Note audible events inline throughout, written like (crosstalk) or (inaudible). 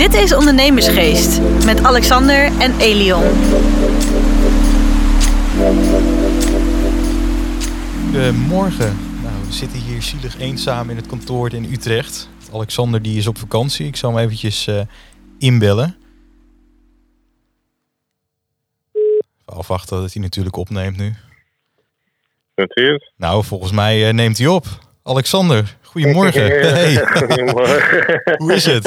Dit is Ondernemersgeest met Alexander en Elion. Goedemorgen. Nou, we zitten hier zielig eenzaam in het kantoor in Utrecht. Alexander die is op vakantie. Ik zal hem eventjes uh, inbellen. Afwachten dat hij natuurlijk opneemt nu. Natuurlijk. Nou, volgens mij uh, neemt hij op. Alexander, goedemorgen. Hey. (laughs) Goedemorgen. Hoe is het?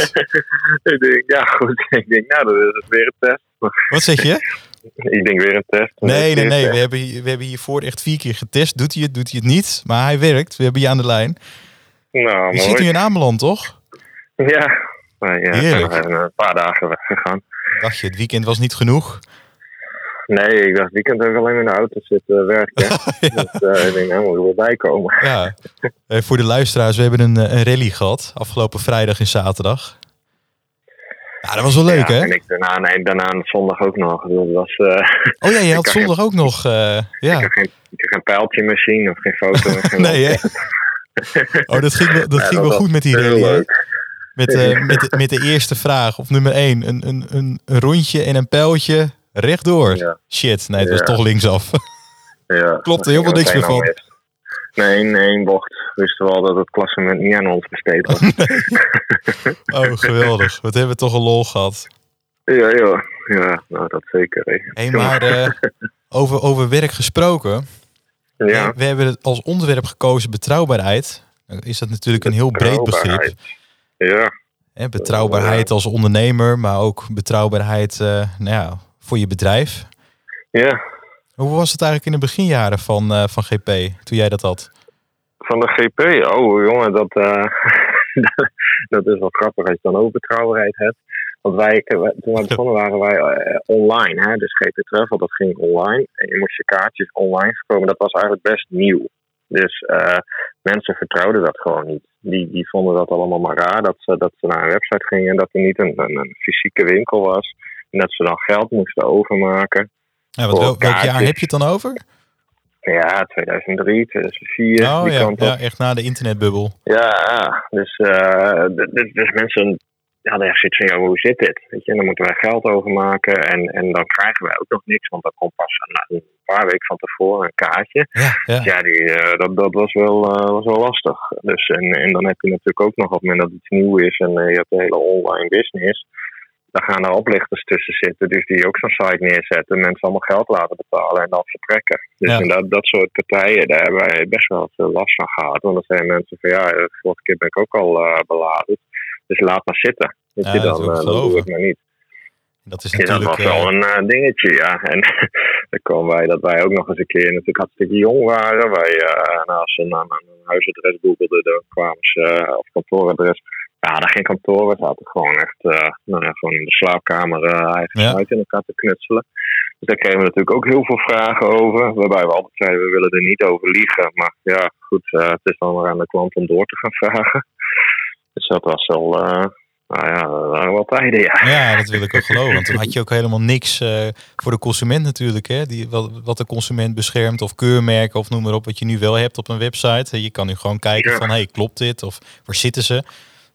ik denk, ja, goed. Ik denk, nou, dat is weer een test. Wat zeg je? Ik denk weer een test. Nee, nee, nee. We hebben, we hebben hiervoor echt vier keer getest. Doet hij het, doet hij het niet. Maar hij werkt. We hebben je aan de lijn. Nou, Je mooi. zit nu in Ameland, toch? Ja. Nou, ja, Heerlijk. we zijn een paar dagen weggegaan. Dacht je, het weekend was niet genoeg? Nee, ik dacht, weekend ook alleen in de auto zitten werken. (laughs) Dus uh, ik denk, nou, moet weer bij komen. Ja. Eh, voor de luisteraars, we hebben een, eh, een rally gehad. Afgelopen vrijdag en zaterdag. Ja, dat was wel leuk, ja, hè? En ik daarna, nee, daarna zondag ook nog. Dat was, uh, Oh ja, je (laughs) had ik zondag ook nog... eh, ik, ja. ik kan geen pijltje meer zien of geen foto. of geen (laughs) Nee, hè? Oh, dat ging, wel- dat Ja, ging dat wel goed met die rally, leuk. Met, eh, met, de- met de eerste vraag op nummer 1. Een, een, een, een rondje en een pijltje rechtdoor. Ja. Shit, nee, het was toch linksaf. (laughs) Ja, Klopt er helemaal niks meer van. mis. Nee, in één bocht wisten we al dat het klassement niet aan ons besteed was. (laughs) Oh, geweldig. Wat hebben we toch een lol gehad. ja, ja, ja, nou dat zeker. Hé, maar eh, (laughs) over, over werk gesproken. ja, We, we hebben het als onderwerp gekozen betrouwbaarheid. Nou is dat natuurlijk een heel breed begrip. Ja, Hè, betrouwbaarheid als ondernemer, maar ook betrouwbaarheid eh, nou ja, voor je bedrijf. ja. Hoe was het eigenlijk in de beginjaren van, eh, van GP, toen jij dat had? Van de GP, oh jongen, dat, eh, (laughs) dat is wel grappig als je dan ook betrouwbaarheid hebt. Want wij, toen wij begonnen waren wij eh, online, hè? dus GP Travel, dat ging online. En je moest je kaartjes online verkopen. Dat was eigenlijk best nieuw. Dus eh, mensen vertrouwden dat gewoon niet. Die, die vonden dat allemaal maar raar, dat ze, dat ze naar een website gingen en dat er niet een, een, een fysieke winkel was. En dat ze dan geld moesten overmaken. Ja, wat, wel- welk jaar heb je het dan over? Ja, 2003, 2004, Oh die ja, kant op. ja, echt na de internetbubbel. Ja, dus, eh, d- d- dus mensen hadden echt zoiets van, ja, hoe zit dit? Weet je, dan moeten wij geld overmaken en, en dan krijgen wij ook nog niks, want dat komt pas na een paar weken van tevoren een kaartje. Ja, ja. Ja, die, eh, dat, dat was, wel, eh, was wel lastig. Dus, en, en dan heb je natuurlijk ook nog op het moment dat iets nieuw is en je hebt een hele online business, dan gaan er oplichters tussen zitten, dus die ook zo'n site neerzetten, mensen allemaal geld laten betalen en dan vertrekken. Dus Ja. dat, dat soort partijen, daar hebben wij best wel veel last van gehad. Want dan zijn mensen van ja, de vorige keer ben ik ook al eh beladen, dus laat maar zitten. Weet Ja, je, dat dan, eh, dan doe geloven. ik maar niet. Dat is Ja, dat natuurlijk... was wel eh, een eh, dingetje, ja. (laughs) En dan komen wij dat wij ook nog eens een keer natuurlijk hartstikke jong waren. Wij, eh nou, als ze naar een, huisadres googelden, dan kwamen ze, eh, of kantooradres. Ja, hadden geen kantoor, we zaten gewoon echt nou ja, gewoon in de slaapkamer eh eigen Ja. site in elkaar te knutselen. Dus daar kregen we natuurlijk ook heel veel vragen over. Waarbij we altijd zeiden, we willen er niet over liegen. Maar ja, goed, eh, het is dan weer aan de klant om door te gaan vragen. Dus dat was wel, nou ja, dat waren wel tijden, ja. Ja, dat wil ik ook geloven. Want toen had je ook helemaal niks voor de consument natuurlijk. Hè? Die, wat, wat de consument beschermt of keurmerken of noem maar op. Wat je nu wel hebt op een website. Je kan nu gewoon kijken Ja. van, hey, klopt dit? Of waar zitten ze?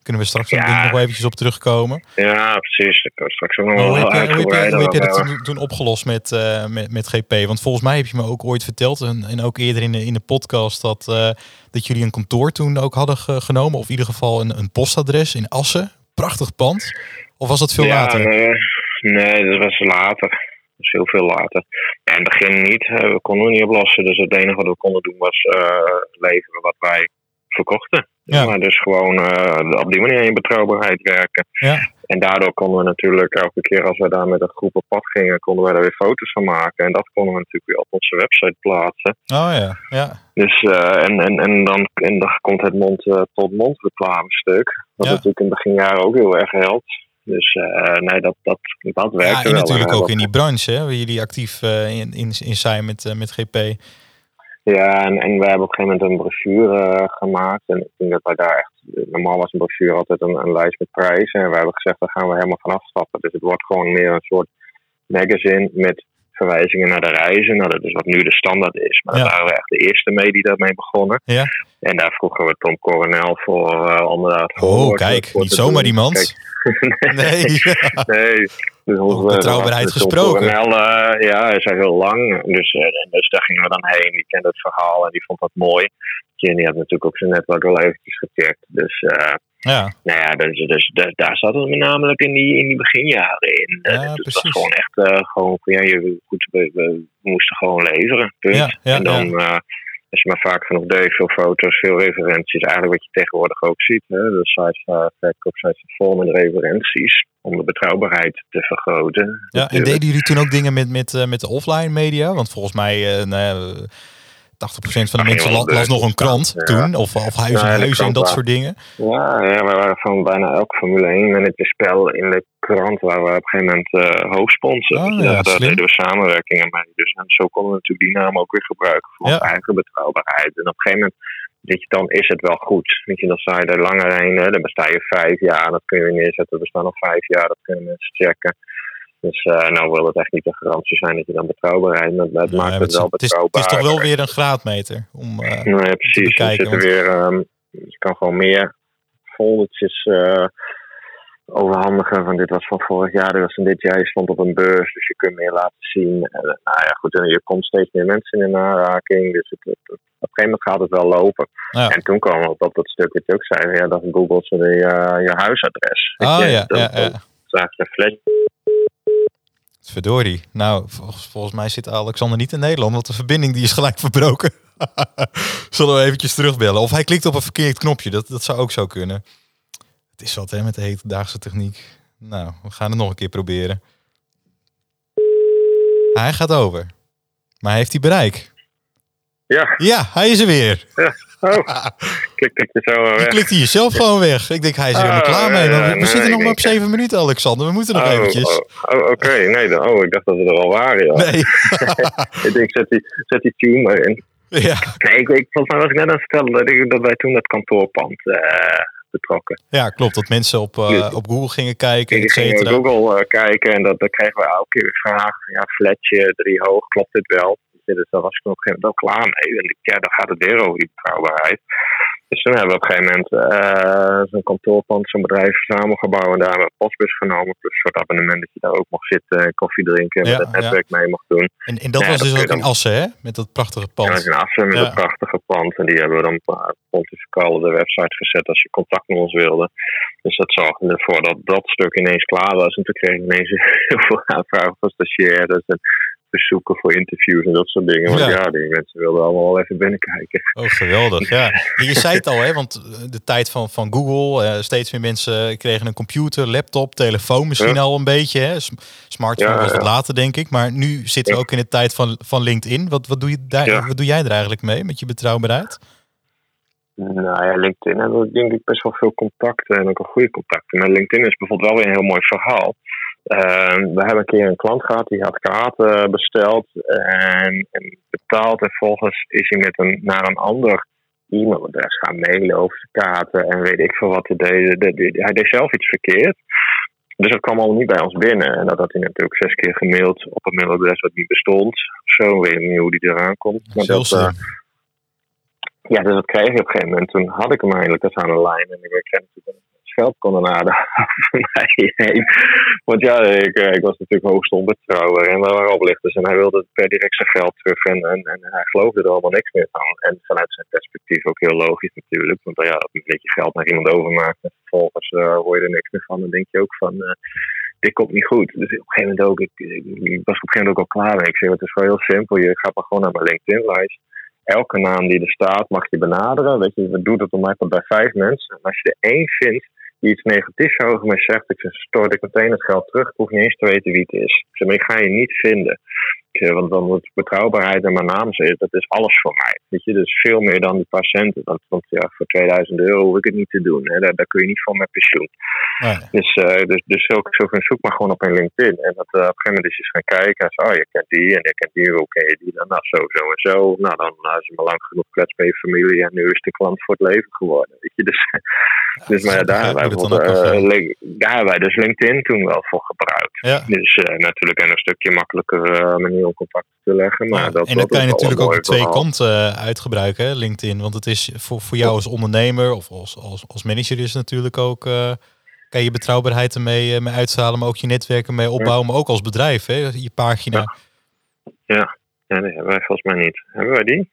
Kunnen we straks Ja. nog eventjes op terugkomen. Ja, precies. Straks ook nog wel hoe heb, je, hoe, heb je, uitgebreider hoe heb je over dat toen, toen opgelost met, eh, met, met GP? Want volgens mij heb je me ook ooit verteld, en, en ook eerder in de, in de podcast, dat, eh, dat jullie een kantoor toen ook hadden ge- genomen. Of in ieder geval een, een postadres in Assen. Prachtig pand. Of was dat veel ja, later? Nee, nee, dat was later. Dat is heel veel later. Ja, in het begin niet. Eh, We konden het niet oplossen. Dus het enige wat we konden doen was eh, leveren wat wij verkochten. Ja. Maar dus gewoon eh, op die manier in betrouwbaarheid werken. Ja. En daardoor konden we natuurlijk elke keer als we daar met een groep op pad gingen, konden we daar weer foto's van maken. En dat konden we natuurlijk weer op onze website plaatsen. Oh ja, ja. Dus, eh, en, en, en, dan, en dan komt het mond-tot-mond reclamestuk. Wat Ja. natuurlijk in het beginjaren ook heel erg helpt. Dus eh, nee, dat, dat, dat werkt Ja, en wel. natuurlijk ook in die branche, hè, waar jullie actief eh, in, in, in zijn met, eh, met GP. Ja, en, en we hebben op een gegeven moment een brochure eh, gemaakt. En ik denk dat wij daar echt... Normaal was een brochure altijd een, een lijst met prijzen. En we hebben gezegd, daar gaan we helemaal van afstappen. Dus het wordt gewoon meer een soort magazine met verwijzingen naar de reizen. Nou, dat is wat nu de standaard is. Maar Ja. daar waren we echt de eerste mee die daarmee begonnen. Ja. En daar vroegen we Tom Coronel voor eh het Oh, kijk, niet zomaar iemand. Kijk, Nee. Nee. (laughs) Dus onze, Over betrouwbaarheid gesproken. Tom Coronel, eh, ja, hij is al heel lang. Dus, eh, dus daar gingen we dan heen. Die kende het verhaal en die vond dat mooi. Jenny had natuurlijk ook zijn netwerk wel eventjes gecheckt. Dus eh, Ja, nou ja, dus, dus, dus daar zat het met namelijk in die, in die beginjaren in. Eh, Ja, dus het precies. was gewoon echt eh, gewoon, ja, je, goed, we, we moesten gewoon leveren. Punt. Ja, ja, en dan, eh, als je maar vaak genoeg deed, veel foto's, veel referenties. Eigenlijk wat je tegenwoordig ook ziet. Hè? De sites, uh, verkoopsites vol met referenties. Om de betrouwbaarheid te vergroten. ja. en deden jullie toen ook dingen met, met, eh, met de offline media? Want volgens mij, eh nou ja, 80% van de Ach, mensen las nog een krant ja. toen. Of, of huis en huis en dat soort dingen. Ja, ja, we waren van bijna elk Formule 1 managerspel in de krant waar we op een gegeven moment eh hoofdsponsor. Oh, Dus ja, daar, deden we samenwerkingen mee. Dus en zo konden we natuurlijk die naam ook weer gebruiken voor onze eigen betrouwbaarheid. En op een gegeven moment je, dan is het wel goed. Weet je, dan sta je er langer heen, hè, dan besta je vijf jaar, dat kun je weer neerzetten. We bestaan al vijf jaar, dat kunnen mensen checken. Dus eh, nou wil het echt niet een garantie zijn dat je dan betrouwbaarheid, maar het Nee, maakt het wel is, het betrouwbaar. is toch wel weer een graadmeter. Om, eh, ja, precies. Er bekijken, zitten weer, ehm, je kan gewoon meer foldertjes eh, overhandigen. Van dit was van vorig jaar, dit was van dit jaar. Je stond op een beurs, dus je kunt meer laten zien. En, nou ja, goed, en je komt steeds meer mensen in aanraking. Dus het, op een gegeven moment gaat het wel lopen. ja. En toen kwam op dat stuk wat je ook zei. Ja, dat Google ze de, je huisadres. Oh je, ja, dat- ja, ja. dat een flash. Verdorie. Nou, volgens, volgens mij zit Alexander niet in Nederland, want de verbinding die is gelijk verbroken. (laughs) Zullen we eventjes terugbellen? Of hij klikt op een verkeerd knopje, dat, dat zou ook zo kunnen. Het is wat hè, met de hedendaagse techniek. Nou, we gaan het nog een keer proberen. Hij gaat over. Maar heeft hij bereik? Ja, Ja, hij is er weer. Oh, (laughs) klik dat je zo eh, Je weg. klikt hij jezelf gewoon weg. Ik denk, hij is er helemaal Oh, klaar mee. we ja, we nee, zitten nog ik maar op zeven minuten, Alexander. We moeten nog Oh, eventjes. oh, oh, Oké, nee, dan, oh, ik dacht dat we er al waren. Ja. Nee. (laughs) Ik denk, zet die, zet die tune maar in. ja. Nee, ik, ik, volgens mij was ik net aan het vertellen dat, ik, dat wij toen dat kantoorpand eh, betrokken. ja, klopt. Dat mensen op, Ja. op Google gingen kijken, Ik ging op Google eh, kijken en dat, dan kregen we elke keer weer vragen. van, Ja, flatje, drie hoog, klopt dit wel? Dus daar was ik op een gegeven moment wel klaar mee. En ja, dan gaat het weer over die betrouwbaarheid. Dus toen hebben we op een gegeven moment eh, zo'n kantoorpand, zo'n bedrijf samengebouwd en daar hebben we een postbus genomen. Plus een soort abonnement dat je daar ook mocht zitten, en koffie drinken en Ja, met het ja. netwerk mee mocht doen. En, en dat Ja, was dat dus ook in Assen, hè? Met dat prachtige dat pand. is in Assen met Ja. een prachtige pand. En die hebben we dan uh, pontificaal op de website gezet als je contact met ons wilde. Dus dat zorgde ervoor dat dat stuk ineens klaar was. En toen kreeg ik ineens (laughs) heel veel aanvragen van stagiaires en verzoeken voor interviews en dat soort dingen. Want Ja. ja, die mensen wilden allemaal wel even binnenkijken. Oh, geweldig. Ja. En (laughs) je zei het al, hè? Want eh, de tijd van, van Google, eh, steeds meer mensen kregen een computer, laptop, telefoon misschien Ja. al een beetje. Hè? Smartphone Ja, was wat later, denk ik. Maar nu zitten we ook in de tijd van, van LinkedIn. Wat, wat, doe je daar, wat doe jij er eigenlijk mee met je betrouwbaarheid? Nou ja, LinkedIn hebben we denk ik best wel veel contacten en ook een goede contacten. Maar LinkedIn is bijvoorbeeld wel weer een heel mooi verhaal. Eh, we hebben een keer een klant gehad die had kaarten besteld en, en betaald. En volgens is hij met een, naar een ander e-mailadres gaan mailen over de kaarten en weet ik veel wat hij deed. De- de- Hij deed zelf iets verkeerd. Dus dat kwam allemaal niet bij ons binnen. En dat had hij natuurlijk zes keer gemaild op een mailadres wat niet bestond. Zo weet ik niet hoe die eraan komt. Heel dat, eh, ja, dus dat kreeg je op een gegeven moment. Toen had ik hem eindelijk eens aan de lijn. En ik kreeg natuurlijk een scheldkanonade over mij heen. Want ja, ik, eh, was natuurlijk hoogst onbetrouwbaar. En waren oplichters. En hij wilde per direct zijn geld terug. En, en, en hij geloofde er allemaal niks meer van. En vanuit zijn perspectief ook heel logisch natuurlijk. Want ja, op dat je geld naar iemand overmaakt. En vervolgens eh, hoor je er niks meer van. Dan denk je ook van... eh, dit komt niet goed. Dus op een gegeven moment ook, ik, was op een gegeven moment ook al klaar. Ik zei, het is wel heel simpel. Je gaat maar gewoon naar mijn LinkedIn-lijst elke naam die er staat mag je benaderen. Weet je, doen het om mij bij vijf mensen. En als je er één vindt die iets negatiefs over mij zegt, ik stort ik meteen het geld terug. Ik hoef niet eens te weten wie het is. Maar ik ga je niet vinden. Want dan wordt betrouwbaarheid en mijn naam is, dat is alles voor mij. Weet je, dus veel meer dan die paar centen. Want, want ja, voor 2000 euro hoef ik het niet te doen. Hè. Daar, daar kun je niet van met pensioen. Nee. Dus, eh dus, dus zulke, zoek maar gewoon op een LinkedIn. En dat, eh, op een gegeven moment is je eens gaan kijken. En zo, oh, je kent die en je kent die. Hoe ken je die dan? Nou, zo, zo en zo. Nou, dan nou, is je maar lang genoeg klets bij je familie. En nu is de klant voor het leven geworden. Weet je? Dus, (laughs) dus maar ja, daar hebben wij, het eh. Link- daar hebben wij dus LinkedIn toen wel voor gebruikt. Ja. Dus uh, natuurlijk een stukje makkelijker manier om contact te leggen. Maar Ja, dat, en dan kan je natuurlijk ook de twee kant. kanten uh, uitgebruiken, LinkedIn. Want het is voor, voor jou als ondernemer of als, als, als manager is natuurlijk ook... Kan je betrouwbaarheid ermee mee uitzahlen, maar ook je netwerken mee opbouwen. Maar ook als bedrijf, hè, je pagina. Ja. ja. hebben wij volgens mij niet. Hebben wij die?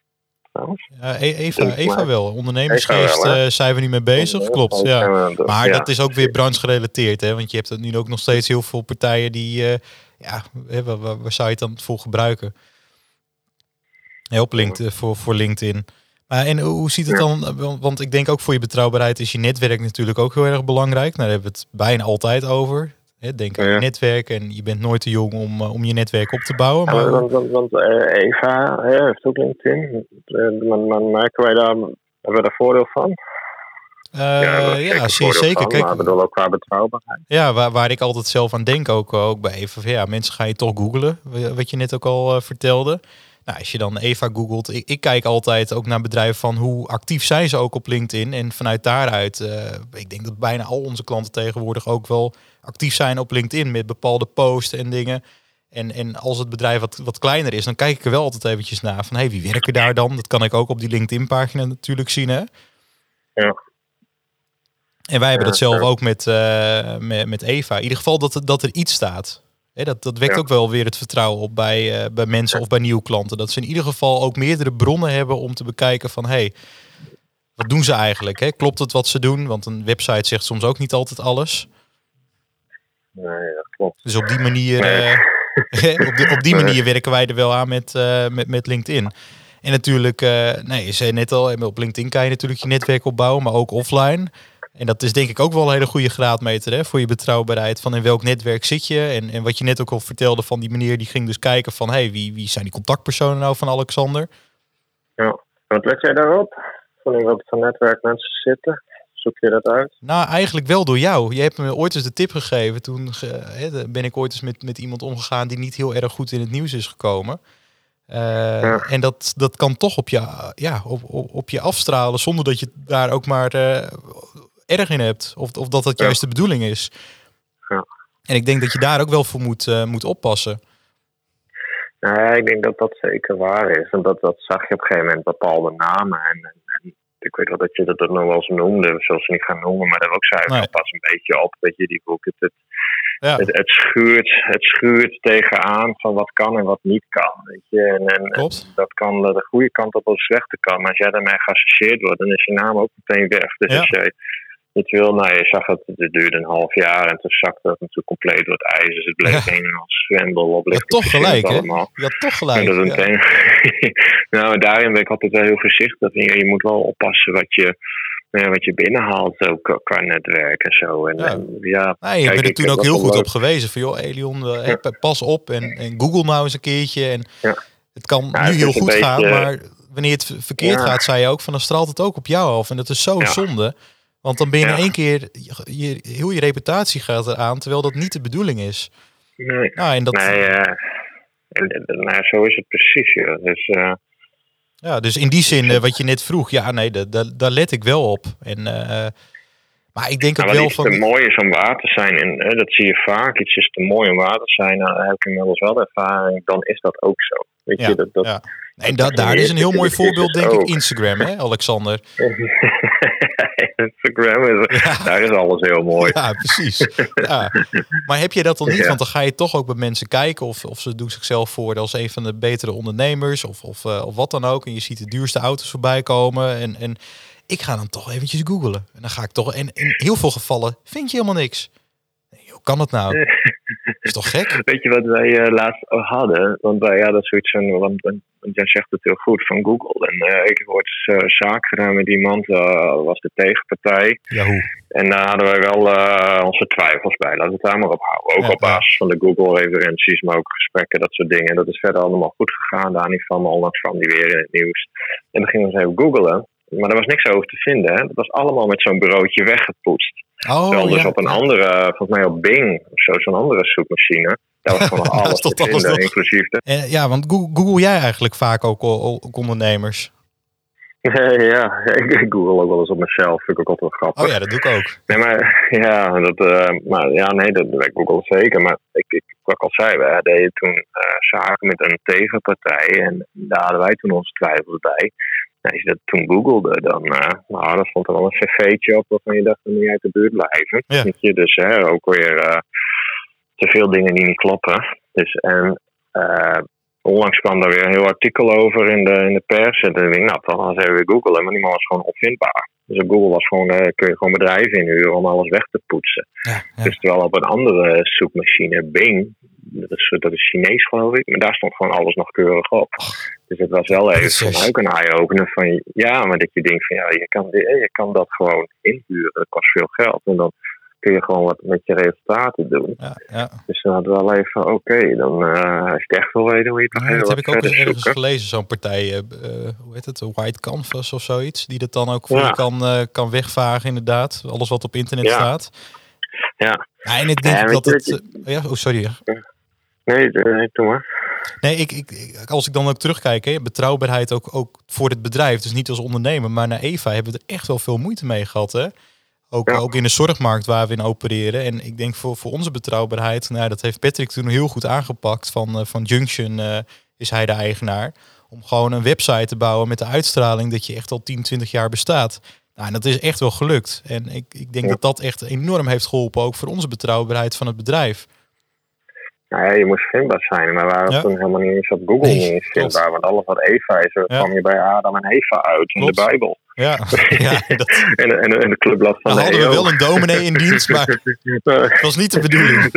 Ja, e- Eva, Eva wel. Ondernemersgeest wel, uh, zijn we niet mee bezig. Klopt, ja. Maar dat is ook weer branchegerelateerd, hè? Want je hebt nu ook nog steeds heel veel partijen die, uh, ja, waar, waar, waar, zou je het dan voor gebruiken? Help LinkedIn, voor, voor LinkedIn. Maar en hoe ziet het dan? Want ik denk ook voor je betrouwbaarheid is je netwerk natuurlijk ook heel erg belangrijk. Nou, daar hebben we het bijna altijd over. Denk aan je netwerk en je bent nooit te jong om, uh, om je netwerk op te bouwen. Maar... Ja, want want, want uh, Eva hè, heeft ook LinkedIn. Uh, maar, merken wij daar, hebben we daar voordeel van? ja, ja zeer zeker. Van, Kijk, maar bedoel ook qua betrouwbaarheid. Ja, waar, waar ik altijd zelf aan denk, ook, ook bij Eva. Ja, mensen ga je toch googlen, wat je net ook al vertelde. Nou, als je dan Eva googelt, ik, ik, kijk altijd ook naar bedrijven van hoe actief zijn ze ook op LinkedIn. En vanuit daaruit, uh, ik denk dat bijna al onze klanten tegenwoordig ook wel actief zijn op LinkedIn met bepaalde posts en dingen. En, en als het bedrijf wat, wat kleiner is, dan kijk ik er wel altijd eventjes naar van hey, wie werken daar dan? Dat kan ik ook op die LinkedIn pagina natuurlijk zien. Hè? Ja. En wij hebben dat zelf ook met, uh, met, met Eva. In ieder geval dat, dat er iets staat. Dat, dat wekt ja. ook wel weer het vertrouwen op bij, uh, bij mensen of bij nieuwe klanten. Dat ze in ieder geval ook meerdere bronnen hebben om te bekijken van... hey, wat doen ze eigenlijk? Hè? Klopt het wat ze doen? Want een website zegt soms ook niet altijd alles. Nee, dat klopt. Dus op die manier, nee. (laughs) uh, op, die, op die manier werken wij er wel aan met, uh, met, met LinkedIn. En natuurlijk, nee, je zei net al, op LinkedIn kan je natuurlijk je netwerk opbouwen, maar ook offline. En dat is denk ik ook wel een hele goede graadmeter hè, voor je betrouwbaarheid. Van in welk netwerk zit je? En, en wat je net ook al vertelde van die meneer die ging dus kijken van... hey, wie, wie zijn die contactpersonen nou van Alexander? Ja, wat let jij daarop? Van in welk voor netwerk mensen zitten? Zoek je dat uit? Nou, eigenlijk wel door jou. Je hebt me ooit eens de tip gegeven. Toen ben ik ooit eens met, met iemand omgegaan die niet heel erg goed in het nieuws is gekomen. Uh, ja. En dat, dat kan toch op je, ja, op, op, op je afstralen zonder dat je daar ook maar uh, erg in hebt. Of, of dat dat juist de bedoeling is. Ja. En ik denk dat je daar ook wel voor moet, uh, moet oppassen. Nou ja, ik denk dat dat zeker waar is. En dat, dat zag je op een gegeven moment bepaalde namen. En, en, en ik weet wel dat je dat nog wel eens noemde. Zoals ze niet gaan noemen. Maar dat ook zei nee. pas een beetje op. Dat je die boek het, het, ja. het, het, schuurt, het schuurt tegenaan van wat kan en wat niet kan. Weet je? En, en, en dat kan de goede kant op of de slechte kant. Maar als jij daarmee geassocieerd wordt, dan is je naam ook meteen weg. Dus ja. als jij niet wil, nou je zag het, het duurde een half jaar en toen zakte het natuurlijk compleet door het ijs. Dus het bleef Ja. een zwembel op. Je had toch gelijk, hè? Je had toch gelijk. En dat ja. (laughs) nou, daarin ben ik altijd wel heel voorzichtig. Je, je moet wel oppassen wat je, nou ja, wat je binnenhaalt ook qua netwerk en zo. En, Ja. en, ja, Nee, je bent er toen ook dat heel goed leuk. op gewezen. Van joh, Elion, eh, pas op en, en Google nou eens een keertje. En Ja. Het kan Ja, nu het heel goed beetje- gaan, maar wanneer het verkeerd Ja. gaat, zei je ook, van dan straalt het ook op jou af. En dat is zo Ja. zonde. Want dan ben je Ja. in één keer, je, heel je reputatie gaat eraan, terwijl dat niet de bedoeling is. Nee, Nou, en dat, nee en, nou, zo is het precies. Ja. Dus, eh, Ja, dus in die zin, eh, wat je net vroeg, ja, nee, da- da- daar let ik wel op. En, eh, maar ik denk ook Nou, wat wel van. te mooi is om waar te zijn, en hè, dat zie je vaak, iets is te mooi om waar te zijn, nou, heb ik inmiddels wel de ervaring, dan is dat ook zo. Weet Ja, je, dat, dat, ja. En da- daar is een heel (laughs) mooi Dat voorbeeld, denk ook. ik, Instagram, hè, Alexander? (laughs) (laughs) Instagram, is, Ja. daar is alles heel mooi. Ja, precies. Ja. Maar heb je dat dan niet? Ja. Want dan ga je toch ook bij mensen kijken of, of ze doen zichzelf voor als een van de betere ondernemers of, of, eh, of wat dan ook. En je ziet de duurste auto's voorbij komen. En, en ik ga dan toch eventjes googlen. En dan ga ik toch. En in heel veel gevallen vind je helemaal niks. Nee, Hoe kan dat nou? (laughs) is toch gek? (laughs) Weet je wat wij eh, laatst hadden? Want wij hadden zoiets van, want, want jij zegt het heel goed, van Google. En eh, ik eens, eh, zaak gedaan met iemand, was de tegenpartij. Ja, hoe? En daar hadden wij wel onze twijfels bij. Laten we het daar maar op houden. Ook Ja, op basis van de Google-referenties, maar ook gesprekken, dat soort dingen. Dat is verder allemaal goed gegaan. Dani van onlangs kwam die weer in het nieuws. En dan gingen we eens even googlen. Maar er was niks over te vinden. Hè? Dat was allemaal met zo'n bureautje weggepoetst. Oh, Terwijl dus ja. op een andere, volgens mij op Bing of zo, zo'n andere zoekmachine. Daar was gewoon (laughs) alles te alles vinden, nog. inclusief de... Eh, ja, want Google, jij eigenlijk vaak ook, ook ondernemers? (laughs) ja, ik, ik google ook wel eens op mezelf. Vind ik ook altijd wel grappig. Oh ja, dat doe ik ook. Nee, maar (laughs) ja, dat, uh, maar, ja nee, dat ik google zeker. Maar ik, ik, wat ik al zei, we deden toen uh, zaken met een tegenpartij. En daar hadden wij toen onze twijfels bij. En als je dat toen googelde, dan, uh, nou, dan stond er wel een cv'tje op waarvan je dacht, dan moet je uit de buurt blijven. Ja. Weet je? Dus hè, ook weer te veel dingen die niet kloppen. Dus en onlangs kwam daar weer een heel artikel over in de, in de pers. En toen dacht ik, nou, dan gaan we even googlen. Maar die man was gewoon opvindbaar. Dus op Google was gewoon, uh, kun je gewoon bedrijven inhuren om alles weg te poetsen. Ja, ja. Dus terwijl op een andere zoekmachine, Bing, dat is, dat is Chinees geloof ik, maar daar stond gewoon alles nog keurig op. Dus het was wel even van ook een eye-opener van, ja, maar dat je denkt van, ja, je kan, je kan dat gewoon inhuren. Dat kost veel geld. En dan kun je gewoon wat met je resultaten doen. Ja, ja. Dus dan hadden we wel even, oké, okay, dan uh, als je het echt wil weten, hoe je het ja, Dat heb ik ook eens ergens gelezen, zo'n partij, uh, hoe heet het, White Canvas of zoiets, die dat dan ook voor je kan, uh, kan wegvagen inderdaad, alles wat op internet staat. Ja. ja en ik denk dat het... je, ja, oh, sorry. Nee, nee, doe maar. Nee, ik, ik, als ik dan ook terugkijk, hè, betrouwbaarheid ook, ook voor het bedrijf, dus niet als ondernemer, maar naar Eva hebben we er echt wel veel moeite mee gehad, hè? Ook, ja. ook in de zorgmarkt waar we in opereren. En ik denk voor, voor onze betrouwbaarheid, nou, dat heeft Patrick toen heel goed aangepakt. Van, uh, van Junction uh, is hij de eigenaar. Om gewoon een website te bouwen met de uitstraling dat je echt al 10, 20 jaar bestaat. Nou, en dat is echt wel gelukt. En ik, ik denk ja. dat dat echt enorm heeft geholpen, ook voor onze betrouwbaarheid van het bedrijf. Nou ja, je moest vindbaar zijn, maar waren Ja. toen helemaal niet eens op Google Nee, niet eens klopt. vindbaar. Want alles wat Eva is, Ja. kwam je bij Adam en Eva uit in de Bijbel. Ja, ja dat, (laughs) En, en, en de clubblad van hadden we wel een dominee in dienst, maar (laughs) het was niet de bedoeling.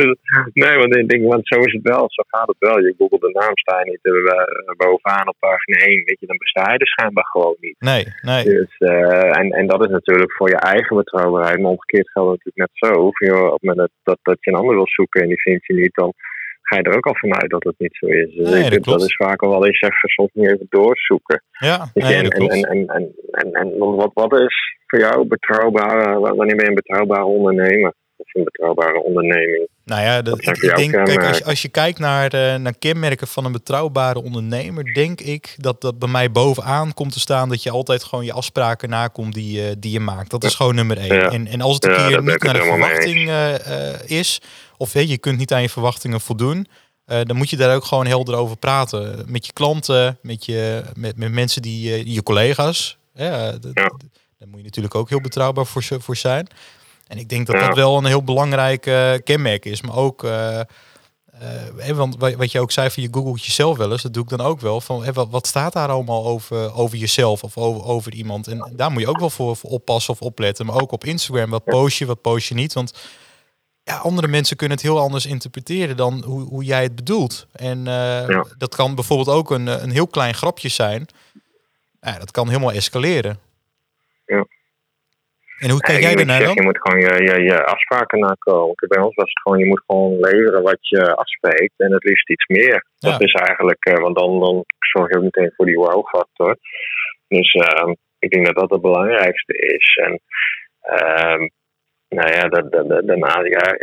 nee, want ik denk, want zo is het wel. Zo gaat het wel. Je googelt de naam, sta je niet eh, bovenaan op pagina 1. Weet je, dan besta je er schijnbaar gewoon niet. Nee, nee. Dus, eh, en, en dat is natuurlijk voor je eigen betrouwbaarheid. Maar omgekeerd geldt het natuurlijk net zo. Of je, op het moment dat, dat, dat je een ander wil zoeken en die vind je niet, dan ga je er ook al vanuit dat het niet zo is. Dus Nee, ik dat is vaak al wel eens even soms niet even doorzoeken. Ja, nee, dat en, en, en, en, en, en wat, wat is voor jou betrouwbare, wanneer ben je een betrouwbare ondernemer? Of een betrouwbare onderneming? Nou ja, ik, ik denk, kijk, als, als je kijkt naar, eh, naar kenmerken van een betrouwbare ondernemer, denk ik dat dat bij mij bovenaan komt te staan dat je altijd gewoon je afspraken nakomt die, je- die je maakt. Dat is gewoon nummer één. Ja. En, en als het een Ja, keer niet naar de verwachting eh, eh, is, of je, kunt niet aan je verwachtingen voldoen, dan moet je daar ook gewoon helder over praten. Met je klanten, met, je, met, met mensen die je collega's. Ja, Daar moet je natuurlijk ook heel betrouwbaar voor, voor zijn. En ik denk dat Ja. dat wel een heel belangrijk kenmerk is. Maar ook, hè, want wa- wat je ook zei van je googelt jezelf wel eens, dat doe ik dan ook wel. Van, wat, wat staat daar allemaal over, over jezelf of over, over iemand? En daar moet je ook wel voor, voor oppassen of opletten. Maar ook op Instagram, wat post je, wat post je niet? Want ja, andere mensen kunnen het heel anders interpreteren dan hoe, hoe jij het bedoelt. En eh, Ja. dat kan bijvoorbeeld ook een, een heel klein grapje zijn. Ja, dat kan helemaal escaleren. Ja. En hoe kijk jij daarnaar dan? je moet gewoon je, je, je afspraken nakomen. Bij ons was het gewoon, je moet gewoon leveren wat je afspreekt. En het liefst iets meer. Ja. Dat is eigenlijk, eh, want dan, dan zorg je ook meteen voor die wow-factor. Dus ehm, ik denk dat dat het belangrijkste is. En ehm, nou ja, da- da- da- daarna, ja,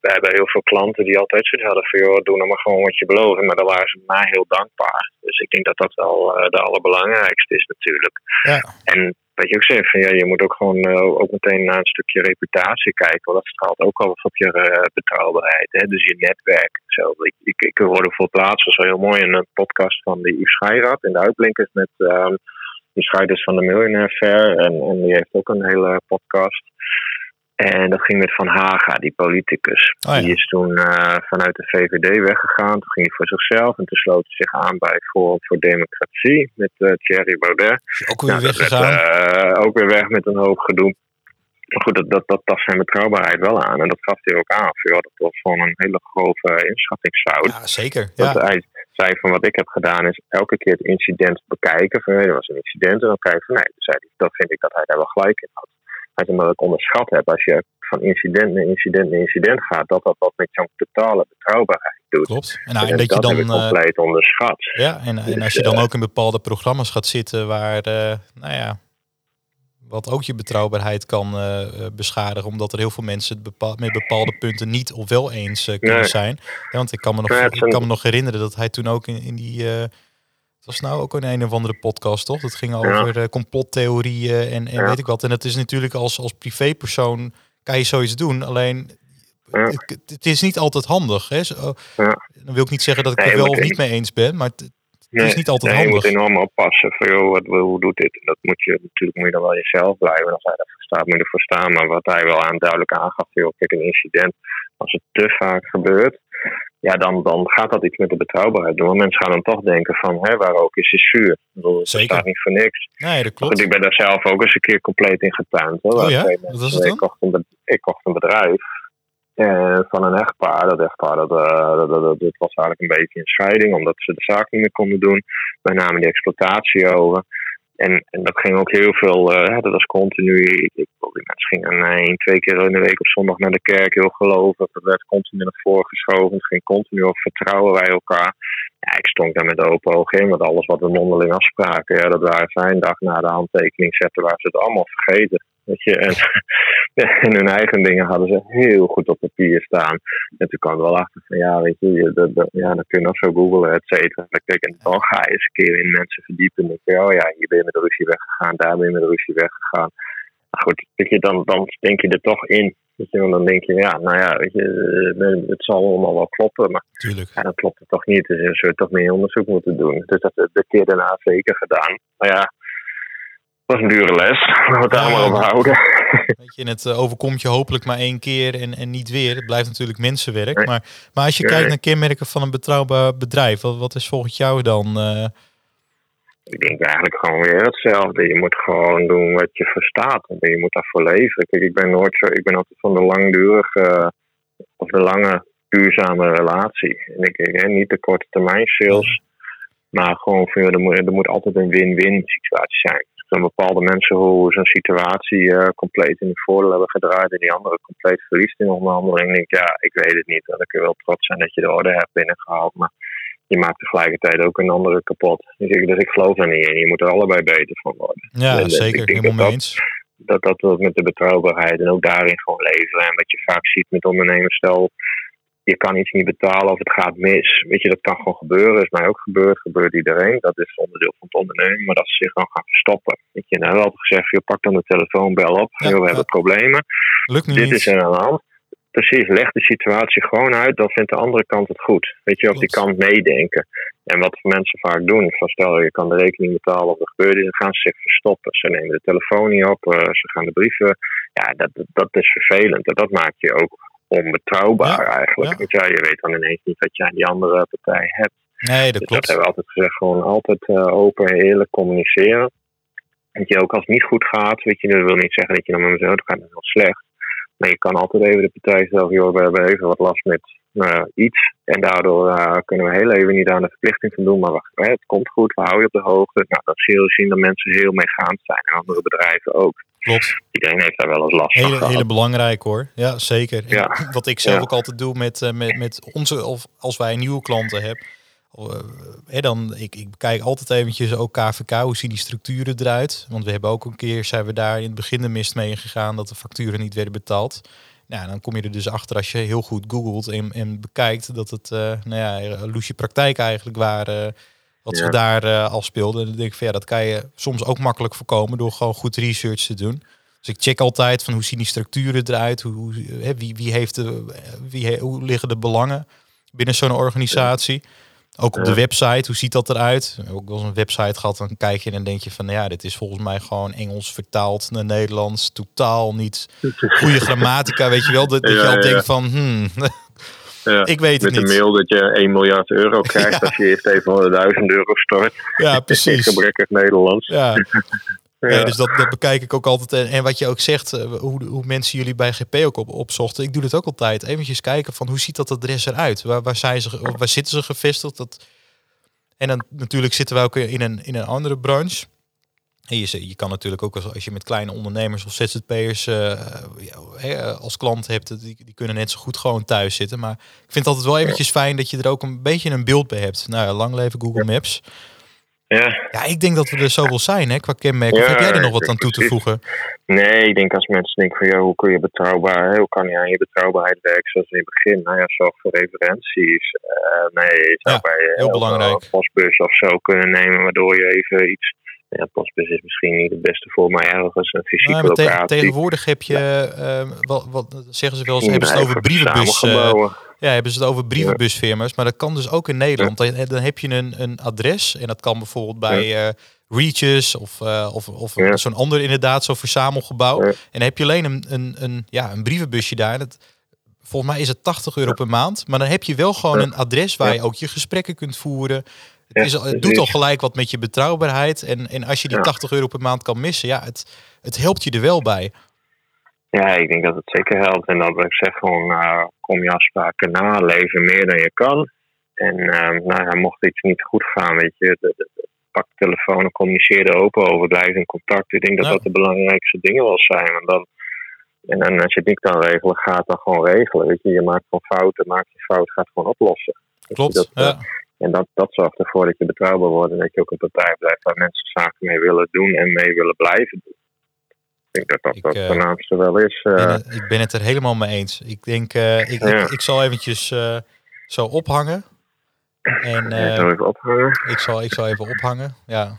we hebben heel veel klanten die altijd zoiets hadden van, joh, doe nou maar gewoon wat je belooft. Maar daar waren ze mij heel dankbaar. Dus ik denk dat dat wel eh, de allerbelangrijkste is natuurlijk. Ja. En wat je ook zegt, van, ja, je moet ook gewoon eh, ook meteen naar een stukje reputatie kijken. Want dat straalt ook al op je eh, betrouwbaarheid. Hè? Dus je netwerk. Zo. Ik, ik, ik hoorde voor plaats, was wel heel mooi, een eh, podcast van de Yves Scheirat in de Uitblinkers met die Scheiders van de Millionaire Fair. En, en die heeft ook een hele podcast. En dat ging met Van Haga, die politicus. Oh ja. Die is toen eh, vanuit de VVD weggegaan. Toen ging hij voor zichzelf en toen sloot hij zich aan bij Forum voor Democratie met eh, Thierry Baudet. Ook weer Nou, werd weggegaan? eh, ook weer weg met een hoop gedoe. Maar goed, dat, dat, dat tast zijn betrouwbaarheid wel aan. En dat gaf hij ook aan. Joh, dat was gewoon een hele grove inschattingsfout. ja, zeker. Ja. hij zei van wat ik heb gedaan is elke keer het incident bekijken. Van, er was een incident en dan kijken van nee, zei hij, dat vind ik dat hij daar wel gelijk in had. Hij zei, maar dat ik onderschat heb als je van incident naar incident naar incident gaat, dat dat wat met jouw totale betrouwbaarheid doet. Klopt. En, nou, En en dat je dan. heb ik eh, compleet onderschat. ja, en, en Dus, als je dan eh, ook in bepaalde programma's gaat zitten waar, nou ja, wat ook je betrouwbaarheid kan beschadigen, omdat er heel veel mensen het bepaal, met bepaalde punten niet of wel eens kunnen Nee. zijn. Ja, want ik kan, me nog, ik kan me nog herinneren dat hij toen ook in, in die, was nou ook een een of andere podcast, toch? Dat ging over ja. complottheorieën en, en weet ik wat. En dat is natuurlijk als, als privépersoon kan je zoiets doen. Alleen het, het, is niet altijd handig. Hè? Zo, Dan wil ik niet zeggen dat ik nee, er wel of niet mee eens ben, maar het, het is niet altijd nee, handig. Je moet enorm oppassen van, joh, wat, hoe doet dit? Dat moet je, natuurlijk moet je dan wel jezelf blijven. Als hij ervoor staat, moet je ervoor staan. Maar wat hij wel aan duidelijk aangaf, joh, kijk, een incident, als het te vaak gebeurt, ja, dan, dan gaat dat iets met de betrouwbaarheid doen. Want mensen gaan dan toch denken van, hè, waar ook is, is vuur. Dat staat niet voor niks. Nee, dat klopt. ik ben daar zelf ook eens een keer compleet in getuind. Oh ja? Wat was het dan? Ik kocht een, ik kocht een bedrijf uh, van een echtpaar. Dat echtpaar, dat, uh, dat, dat, dat, was eigenlijk een beetje een scheiding, omdat ze de zaak niet meer konden doen. Wij namen de exploitatie over. En, en dat ging ook heel veel, uh, dat was continu. Ik, mensen gingen één, twee keer in de week op zondag naar de kerk, heel gelovig. Dat werd continu naar voren geschoven. Het ging continu over vertrouwen wij elkaar. Ja, ik stond daar met open ogen in, want alles wat we mondeling afspraken, ja, dat waren zijn dag na de handtekening zetten, waar ze het allemaal vergeten. Weet je, en, (laughs) en hun eigen dingen hadden ze heel goed op papier staan. En toen kwam er wel achter van, ja, weet je, dat, dat, ja, dan kun je nog zo googlen, et cetera. En dan ga je eens een keer in mensen verdiepen. En denk je, oh ja, hier ben je met de ruzie weggegaan, daar ben je met de ruzie weggegaan. Maar goed, weet je, dan, dan denk je er toch in. Weet je, dan denk je, ja, nou ja, weet je, eh, het zal allemaal wel kloppen. Maar Tuurlijk. Ja, dan klopt het toch niet. Dus we zullen toch meer onderzoek moeten doen. Dus dat heb de keer daarna zeker gedaan. Maar ja, was een dure les. (laughs) Laten we het daar maar op houden. Weet je, het overkomt je hopelijk maar één keer en, en niet weer. Het blijft natuurlijk mensenwerk. Maar, maar als je kijkt naar kenmerken van een betrouwbaar bedrijf, wat, wat is volgens jou dan? Uh... Ik denk eigenlijk gewoon weer hetzelfde. Je moet gewoon doen wat je verstaat. En je moet daarvoor leven. Kijk, ik ben nooit zo, ik ben altijd van de langdurige of de lange duurzame relatie. En ik, ik niet de korte termijn sales. Maar gewoon, er moet, er moet altijd een win-win situatie zijn dan bepaalde mensen hoe zo'n situatie uh, compleet in het voordeel hebben gedraaid en die andere compleet verliest in onderhandeling. Ik denk, ja, ik weet het niet. Dan kun je wel trots zijn dat je de orde hebt binnengehaald, maar je maakt tegelijkertijd ook een andere kapot. Dus ik, dus ik geloof er niet in. Je moet er allebei beter van worden. Ja, en, zeker. Helemaal mee eens. Dat, dat dat met de betrouwbaarheid en ook daarin gewoon leveren. En wat je vaak ziet met ondernemers, stel je kan iets niet betalen of het gaat mis. Weet je, dat kan gewoon gebeuren. Is mij ook gebeurd, gebeurt iedereen. Dat is onderdeel van het ondernemen. Maar dat ze zich dan gaan verstoppen. Weet je, nou altijd gezegd, je pak dan de telefoon, bel op. Ja, we hebben problemen. Lukt niet. Dit is er aan de hand. Precies, leg de situatie gewoon uit, dan vindt de andere kant het goed. Weet je, of die kan meedenken. En wat mensen vaak doen, van stel je kan de rekening betalen of er gebeurt iets, dan gaan ze zich verstoppen. Ze nemen de telefoon niet op, uh, ze gaan de brieven. Ja, dat, dat is vervelend. En dat maakt je ook onbetrouwbaar eigenlijk. Want ja, je weet dan ineens niet wat je aan die andere partij hebt. Nee, dat dus klopt. Dat hebben we altijd gezegd, gewoon altijd uh, open en eerlijk communiceren. Dat je ook als het niet goed gaat, weet je, dat wil niet zeggen dat je dan met mezelf, gaat het heel slecht. Maar je kan altijd even de partij zeggen, joh, we hebben even wat last met uh, iets. En daardoor uh, kunnen we heel even niet aan de verplichting van doen. Maar wacht, hè, het komt goed, we houden je op de hoogte. Nou, dat zie je zien dat mensen heel meegaand zijn. En andere bedrijven ook. Klopt. Iedereen heeft daar wel eens last hele, van. Hele belangrijk hoor. Ja, zeker. Ja. Wat ik zelf Ja. ook altijd doe met, uh, met, met onze, of als wij nieuwe klanten hebben. Uh, dan, ik, ik bekijk altijd eventjes ook KVK, hoe zien die structuren eruit? Want we hebben ook een keer, zijn we daar in het begin de mist mee gegaan dat de facturen niet werden betaald. Nou, dan kom je er dus achter als je heel goed googelt en, en bekijkt dat het, uh, nou ja, loesje praktijk eigenlijk waren wat Ja. zich daar uh, al speelde. Dan denk ik van ja, dat kan je soms ook makkelijk voorkomen door gewoon goed research te doen. Dus ik check altijd van hoe zien die structuren eruit, hoe, hoe, hè, wie, wie heeft de, wie, he- hoe liggen de belangen binnen zo'n organisatie. Ook op de website, hoe ziet dat eruit? Ook wel eens een website gehad, dan kijk je en dan denk je van, nou ja, dit is volgens mij gewoon Engels vertaald naar Nederlands, totaal niet (laughs) goede grammatica, weet je wel? Dat, dat je al denkt van, hmm, (laughs) Ja. ik weet het Met een niet. mail dat je 1 miljard euro krijgt (laughs) Ja. als je eerst even 100.000 euro stort. Ja, (laughs) precies. gebrekkig Nederlands. Ja. (laughs) Ja. Nee, dus dat, dat bekijk ik ook altijd. En, en wat je ook zegt, eh, hoe, hoe mensen jullie bij GP ook op, opzochten. Ik doe dat ook altijd. Eventjes kijken van hoe ziet dat adres eruit? Waar, waar, zijn ze, waar zitten ze gevestigd? Dat, en dan natuurlijk zitten we ook in een, in een andere branche. En je, je kan natuurlijk ook als, als je met kleine ondernemers of ZZP'ers hè, als klant hebt, die, die kunnen net zo goed gewoon thuis zitten. Maar ik vind het altijd wel eventjes fijn dat je er ook een beetje een beeld bij hebt. Nou, lang leven Google Maps. Ja. Ja, ik denk dat we er zo wel zijn hè, qua kenmerken. Ja, heb jij er nog wat aan toe te voegen? Nee, ik denk als mensen denken van ja, hoe kun je betrouwbaar, hè, hoe kan je aan je betrouwbaarheid werken zoals in het begin? Nou ja, zorg voor referenties. Eh, nee, je zou Ja, bij eh, heel belangrijk. eh, postbus of zo kunnen nemen, waardoor je even iets. Ja, postbus is misschien niet het beste voor, maar ergens een fysieke Nou, maar te- locatie. tegenwoordig heb je, ehm, wat, wat zeggen ze wel eens, hebben ze het over even brievenbus, eh, ja, hebben ze het over brievenbusfirma's, maar dat kan dus ook in Nederland. Dan, dan heb je een, een adres en dat kan bijvoorbeeld bij eh Reaches of, eh, of, of zo'n ander inderdaad, zo'n verzamelgebouw. En dan heb je alleen een, een, een, ja, een brievenbusje daar. Dat, volgens mij is het 80 euro per maand, maar dan heb je wel gewoon een adres waar je ook je gesprekken kunt voeren. Het, is, het doet al gelijk wat met je betrouwbaarheid. En, en als je die Ja. 80 euro per maand kan missen, ja, het, het helpt je er wel bij. Ja, ik denk dat het zeker helpt. En dat ik zeg gewoon, nou, kom je afspraken na, leven meer dan je kan. En ehm, nou, ja, mocht iets niet goed gaan, weet je, de, de, de- pak de telefoon en communiceer er open over, blijf in contact. Ik denk dat dat de belangrijkste dingen wel zijn. Want dan, en dan als je het niet kan regelen, ga het dan gewoon regelen. Weet je, je maakt gewoon fouten, maak je fout, ga het gewoon oplossen. Klopt. dat, eh, ja. En dat, dat zorgt ervoor dat je betrouwbaar wordt en dat je ook een partij blijft waar mensen zaken mee willen doen en mee willen blijven doen. Ik denk dat dat Ik, dat eh, het voornaamste wel is. Ik ben, eh. het, ik ben het er helemaal mee eens. Ik denk, eh, ik, Ja. ik, ik zal eventjes eh, zo ophangen. En Ja, eh, zal even ophangen. ik, zal, ik zal even ophangen. Ja.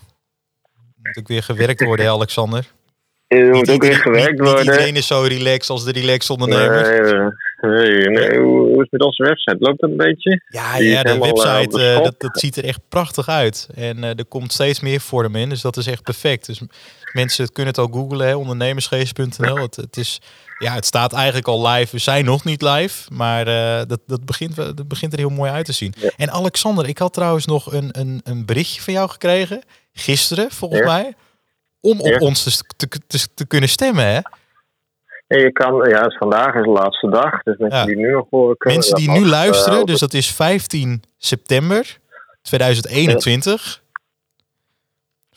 Moet ook weer gewerkt worden, hè, Alexander. Er moet ook weer gewerkt niet- niet worden. iedereen is zo relaxed als de relaxed ondernemer. Nee, nee, nee. Hoe, is het met onze website? Loopt dat een beetje? Ja, Die ja de eh, website, de eh, dat, dat ziet er echt prachtig uit. En eh, er komt steeds meer vorm in, dus dat is echt perfect. Dus mensen kunnen het ook googlen, ondernemersgeest.nl. Het, het, is, ja, het staat eigenlijk al live. We zijn nog niet live, maar dat, dat, begint, dat begint er heel mooi uit te zien. Ja. En Alexander, ik had trouwens nog een, een, een berichtje van jou gekregen, gisteren volgens Ja. mij, om op Ja. ons te, te, te, kunnen stemmen. Hè? En je kan, ja, dus vandaag is de laatste dag. Dus mensen Ja. die nu nog horen kunnen. Mensen die dat nu mag, luisteren, eh, dus dat is 15 september 2021.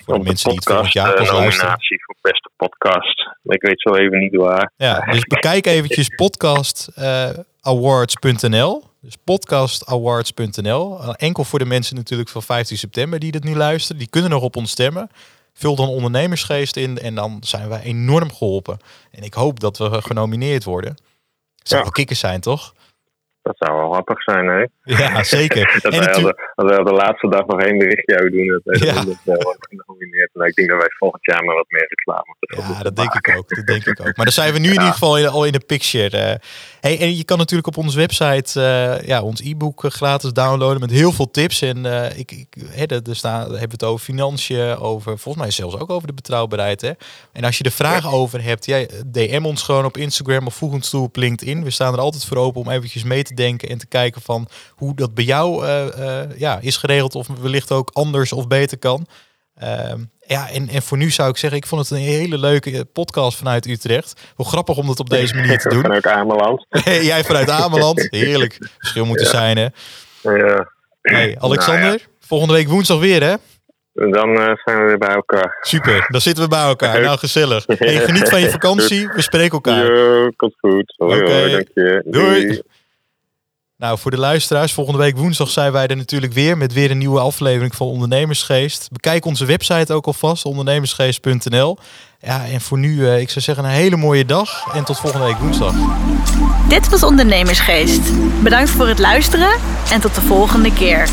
Voor de mensen die het volgend jaar eh, pas luisteren. nominatie voor beste podcast. Ik weet zo even niet waar. Ja, dus bekijk eventjes (laughs) podcastawards.nl. Dus podcastawards.nl. Uh, Enkel voor de mensen natuurlijk van 15 september die dit nu luisteren. Die kunnen nog op ons stemmen. Vul dan ondernemersgeest in en dan zijn wij enorm geholpen. En ik hoop dat we genomineerd worden. Zou Ja. wel kikkers zijn, toch? Dat zou wel grappig zijn, hè? Ja, zeker. (laughs) Dat En wij, natuurlijk- als wij op de laatste dag nog één berichtje uit doen, dat Ja. eh, worden genomineerd. Maar ik denk dat wij volgend jaar maar wat meer reclame Ja, dat denk maken. ik ook. Dat denk ik ook. Maar dan zijn we nu (laughs) in ieder geval in, al in de picture. eh. hey, en je kan natuurlijk op onze website eh, ja, ons e-book eh, gratis downloaden met heel veel tips. En ik, ik, er er staan, daar hebben we het over financiën, over volgens mij zelfs ook over de betrouwbaarheid. Hè? En als je er vragen over hebt, jij DM ons gewoon op Instagram of voeg ons toe op LinkedIn. We staan er altijd voor open om eventjes mee te denken en te kijken van hoe dat bij jou eh, eh, ja, is geregeld of wellicht ook anders of beter kan. Ehm, ja, en, en voor nu zou ik zeggen, ik vond het een hele leuke eh, podcast vanuit Utrecht. Wel grappig om dat op deze manier te (laughs) doen. Vanuit Ameland. (laughs) Jij vanuit Ameland, heerlijk. Verschil moet er zijn, hè? Ja. Hey, Alexander, Nou volgende week woensdag weer, hè? Dan zijn we weer bij elkaar. Super, dan zitten we bij elkaar. Nou, gezellig. Hey, geniet van je (laughs) vakantie. We spreken elkaar. Jo, komt goed. Hoi, Oké. hoi, dank je. Doei. Nou, voor de luisteraars, volgende week woensdag zijn wij er natuurlijk weer met weer een nieuwe aflevering van Ondernemersgeest. Bekijk onze website ook alvast, ondernemersgeest.nl. Ja, en voor nu, eh, ik zou zeggen, een hele mooie dag en tot volgende week woensdag. Dit was Ondernemersgeest. Bedankt voor het luisteren en tot de volgende keer.